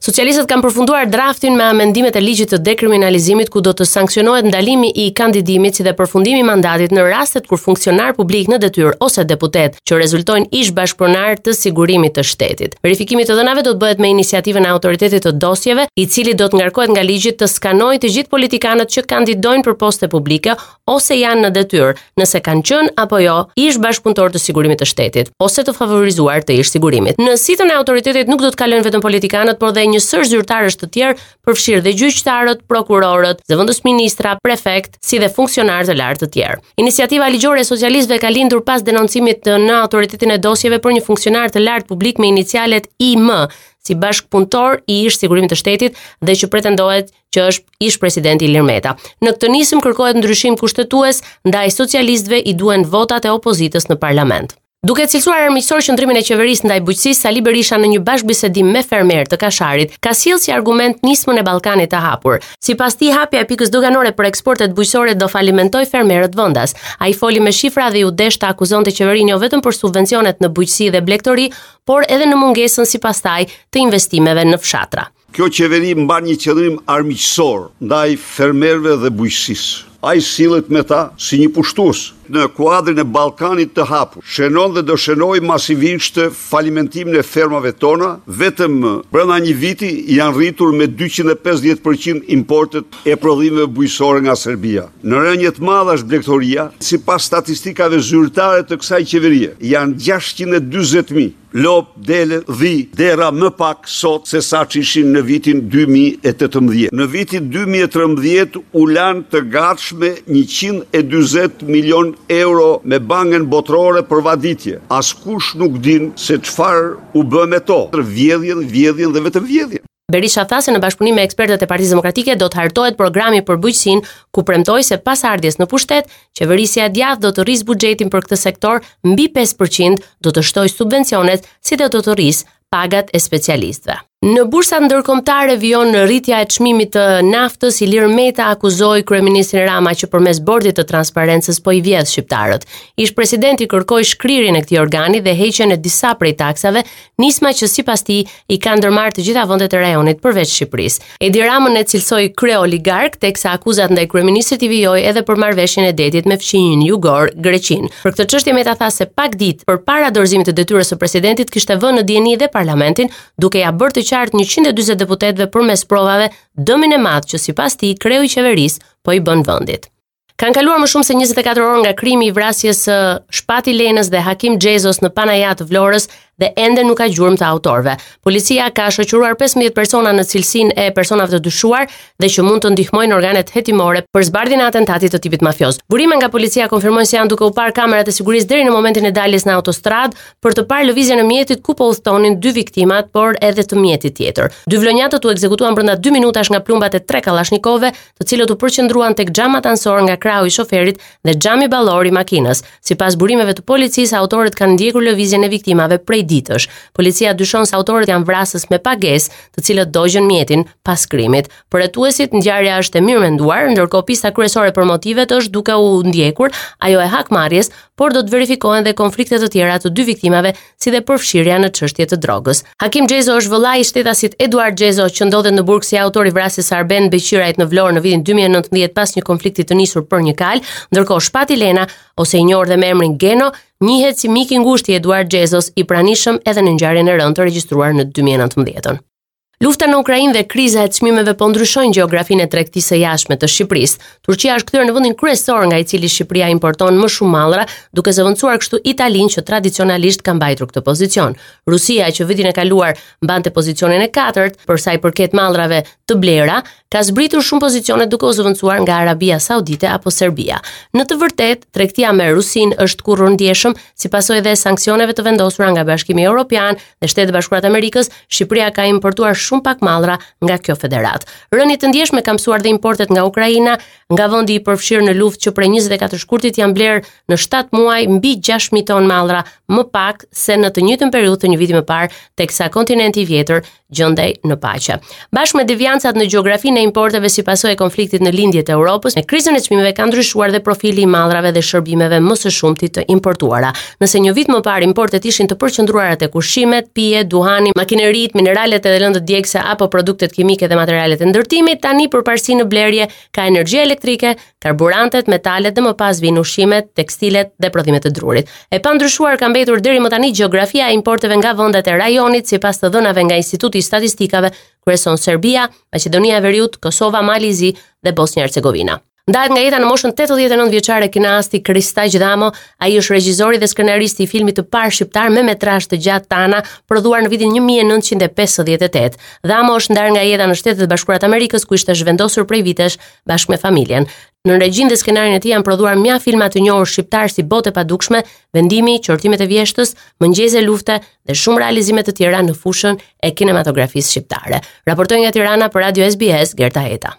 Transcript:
Socialistët kanë përfunduar draftin me amendimet e ligjit të dekriminalizimit ku do të sanksionohet ndalimi i kandidimit si dhe përfundimi i mandatit në rastet kur funksionar publik në detyrë ose deputet që rezultojnë ish bashkëpunëtorë të sigurimit të shtetit. Verifikimi i të dhënave do të bëhet me iniciativën e autoritetit të dosjeve, i cili do të ngarkohet nga ligji të skanojë të gjithë politikanët që kandidojnë për poste publike ose janë në detyrë, nëse kanë qenë apo jo ish bashkëpunëtorë të sigurimit të shtetit ose të favorizuar të ish sigurimit. Në sitën e autoritetit nuk do të kalojnë vetëm politikanët, por dhe një sërë zyrtarësh të tjerë përfshirë dhe gjyqtarët, prokurorët, zëvendës ministra, prefekt, si dhe funksionarë të lartë të tjerë. Iniciativa ligjore e socialistëve ka lindur pas denoncimit në autoritetin e dosjeve për një funksionar të lartë publik me inicialet IM, si bashkëpunëtor i ish sigurimit të shtetit dhe që pretendohet që është ish presidenti Ilir Meta. Në këtë nismë kërkohet ndryshim kushtetues, ndaj socialistëve i duhen votat e opozitës në parlament. Duke cilësuar armiqësor qëndrimin e qeverisë ndaj bujqësisë, Sali Berisha në një bashkëbisedim me fermerë të Kasharit ka sjellë si argument nismën e Ballkanit të Hapur. Sipas tij, hapja e pikës doganore për eksportet bujqësore do falimentojë fermerët vendas. Ai foli me shifra dhe iu desh të akuzonte qeverinë jo vetëm për subvencionet në bujqësi dhe blegtori, por edhe në mungesën, sipas tij, të investimeve në fshatra. Kjo qeveri mban një qëndrim armiqësor ndaj fermerëve dhe bujqësisë. Ai sillet me ta si një pushtues. Në kuadrin e Ballkanit të Hapur, shënon dhe do shënojë masivisht falimentimin e fermave tona, vetëm brenda një viti janë rritur me dyqind e pesëdhjetë për qind importet e prodhimeve bujqësore nga Serbia. Në rënie të madhe është blegtoria, sipas statistikave zyrtare të kësaj qeverie, janë gjashtëqind e dyzet mijë. Lop, dele, dhi, derra më pak sot sesa ç'ishin në vitin dy mijë e tetëmbëdhjetë. Në vitin dy mijë e trembëdhjetë u lanë të gatshme njëqind e dyzet milionë euro me Bankën Botërore për vaditje. Askush nuk e di se çfarë u bë me to. Vjedhjen, vjedhjen dhe vetëm vjedhjen. Berisha tha se në bashkëpunim me ekspertët e Partisë Demokratike do të hartohet programi për bujqësinë, ku premtoi se pas ardhjes në pushtet, qeverisja e djathtë do të rrisë buxhetin për këtë sektor mbi 5%, do të shtojë subvencionet, si dhe do të rrisë pagat e specialistëve. Në bursat ndërkombëtare vijon rritja e çmimit të naftës, Ilir Meta akuzoi kryeministrin Rama që përmes bordit të transparencës po i vjedh shqiptarët. Ish-presidenti kërkoi shkrirjen e këtij organi dhe heqjen e disa prej taksave, nisma që sipas tij i kanë ndërmarrë të gjitha vendet e rajonit përveç Shqipërisë. Edi Ramën e cilësoi kryeoligark, teksa akuzat ndaj kryeministrit i vijoi edhe për marrëveshjen e detit me fqinjin jugor, Greqinë. Për këtë çështje Meta tha se pak ditë përpara dorëzimit të detyrës së presidentit kishte vënë në dijeni dhe parlamentin, duke ia bërë të qartë 140 deputetëve përmes provave dëmin e madh që sipas tij kreu i qeverisë po i bën vendit. Kanë kaluar më shumë se 24 orë nga krimi i vrasjes së Shpati Lenës dhe Hakim Xhezos në Panaja të Vlorës dhe ende nuk ka gjurmë të autorëve. Policia ka shoqëruar 15 persona në cilësinë e personave të dyshuar dhe që mund të ndihmojnë organet hetimore për zbardhjen e atentatit të tipit mafioz. Burime nga policia konfirmojnë se janë duke u parë kamerat e sigurisë deri në momentin e daljes në autostradë për të parë lëvizjen e mjetit ku po udhëtonin dy viktimat, por edhe të mjetit tjetër. Dy vlonjatët u ekzekutuan brenda 2 minutash nga plumbat e tre kallashnikove të cilat u përqendruan tek xhamat anësorë nga krahu i shoferit dhe xhami ballor i makinës. Sipas burimeve të policisë, autorët kanë ndjekur lëvizjen e viktimave prej ditësh. Policia dyshon se autorët janë vrasës me pagesë, të cilët dogjën mjetin pas krimit. Për hetuesit, ngjarja është e mirëmenduar, ndërkohë pista kryesore për motivet është duke u ndjekur ajo e hakmarrjes, por do të verifikohen dhe konflikte të tjera të dy viktimave si dhe përfshirja në çështje të drogës. Hakim Xhezo është vëllai i shtetasit Eduard Xhezo, që ndodhet në burg si autor i vrasjes së Arben Beqirajt në Vlorë në vitin 2019 pas një konflikti të nisur për një kalë, ndërkohë Shpati Lena, ose i njohur dhe me emrin Geno, njihet si mik i ngushtë i Eduard Xhezos, i pranishëm edhe në ngjarjen e rëndë të regjistruar në 2019. Lufta në Ukrainë dhe kriza e çmimeve po ndryshojnë gjeografinë e tregtisë së jashtme të Shqipërisë. Turqia është kthyer në vendin kryesor nga i cili Shqipëria importon më shumë mallra, duke zëvendësuar kështu Italinë që tradicionalisht ka mbajtur këtë pozicion. Rusia që vitin e kaluar mbante pozicionin e katërt për sa i përket mallrave të blera, ka zbritur shumë pozicione duke u zëvendësuar nga Arabia Saudite apo Serbia. Në të vërtetë, tregtia me Rusinë është tkurrur ndjeshëm si pasojë dhe sanksioneve të vendosura nga Bashkimi Evropian dhe Shtetet e Bashkuara të Amerikës, Shqipëria ka importuar shumë pak mallra nga kjo federatë. Rënie të ndjeshme kanë pësuar dhe importet nga Ukraina, nga vendi i përfshirë në luftë që prej 24 shkurtit janë blerë në 7 muaj mbi 6000 tonë mallra, më pak se në të njëjtën periudhë të një viti më parë, teksa kontinenti i vjetër gjendej në paqe. Bashkë me devijancat në gjeografinë e importeve si pasojë e konfliktit në lindje të Europës, me krizën e çmimeve kanë ndryshuar dhe profili i mallrave dhe shërbimeve më së shumti të importuara. Nëse një vit më parë importet ishin të përqendruara tek ushqimet, pijet, duhani, makineritë, mineralet dhe lëndët djegëse apo produktet kimike dhe materialet e ndërtimit, tani përparësi në blerje ka energjia elektrike, karburantet, metalet dhe më pas vijnë ushqimet, tekstilet dhe prodhimet e drurit. E pandryshuar ka mbetur deri më tani gjeografia e importeve nga vendet e rajonit sipas të dhënave nga Instituti i Statistikave, kryeson Serbia, Maqedonia e Veriut, Kosova, Mali i Zi dhe Bosnja e Hercegovina. Ndahet nga jeta në moshën 89 vjeçare kineasti Kristaq Dhamo, ai është regjizori dhe skenaristi i filmit të parë shqiptar me metrazh të gjatë Tana, prodhuar në vitin 1958. Dhamo është ndarë nga jeta në Shtetet e Bashkuara të Amerikës ku ishte zhvendosur prej vitesh bashkë me familjen. Nën regjinë dhe skenarin e tij janë prodhuar mjaft filma të njohur shqiptarë si Botë e padukshme, Vendimi, Qortimet e vjeshtës, Mëngjese lufte dhe shumë realizime të tjera në fushën e kinematografisë shqiptare. Raportoi nga Tirana për Radio SBS Gerta Heta.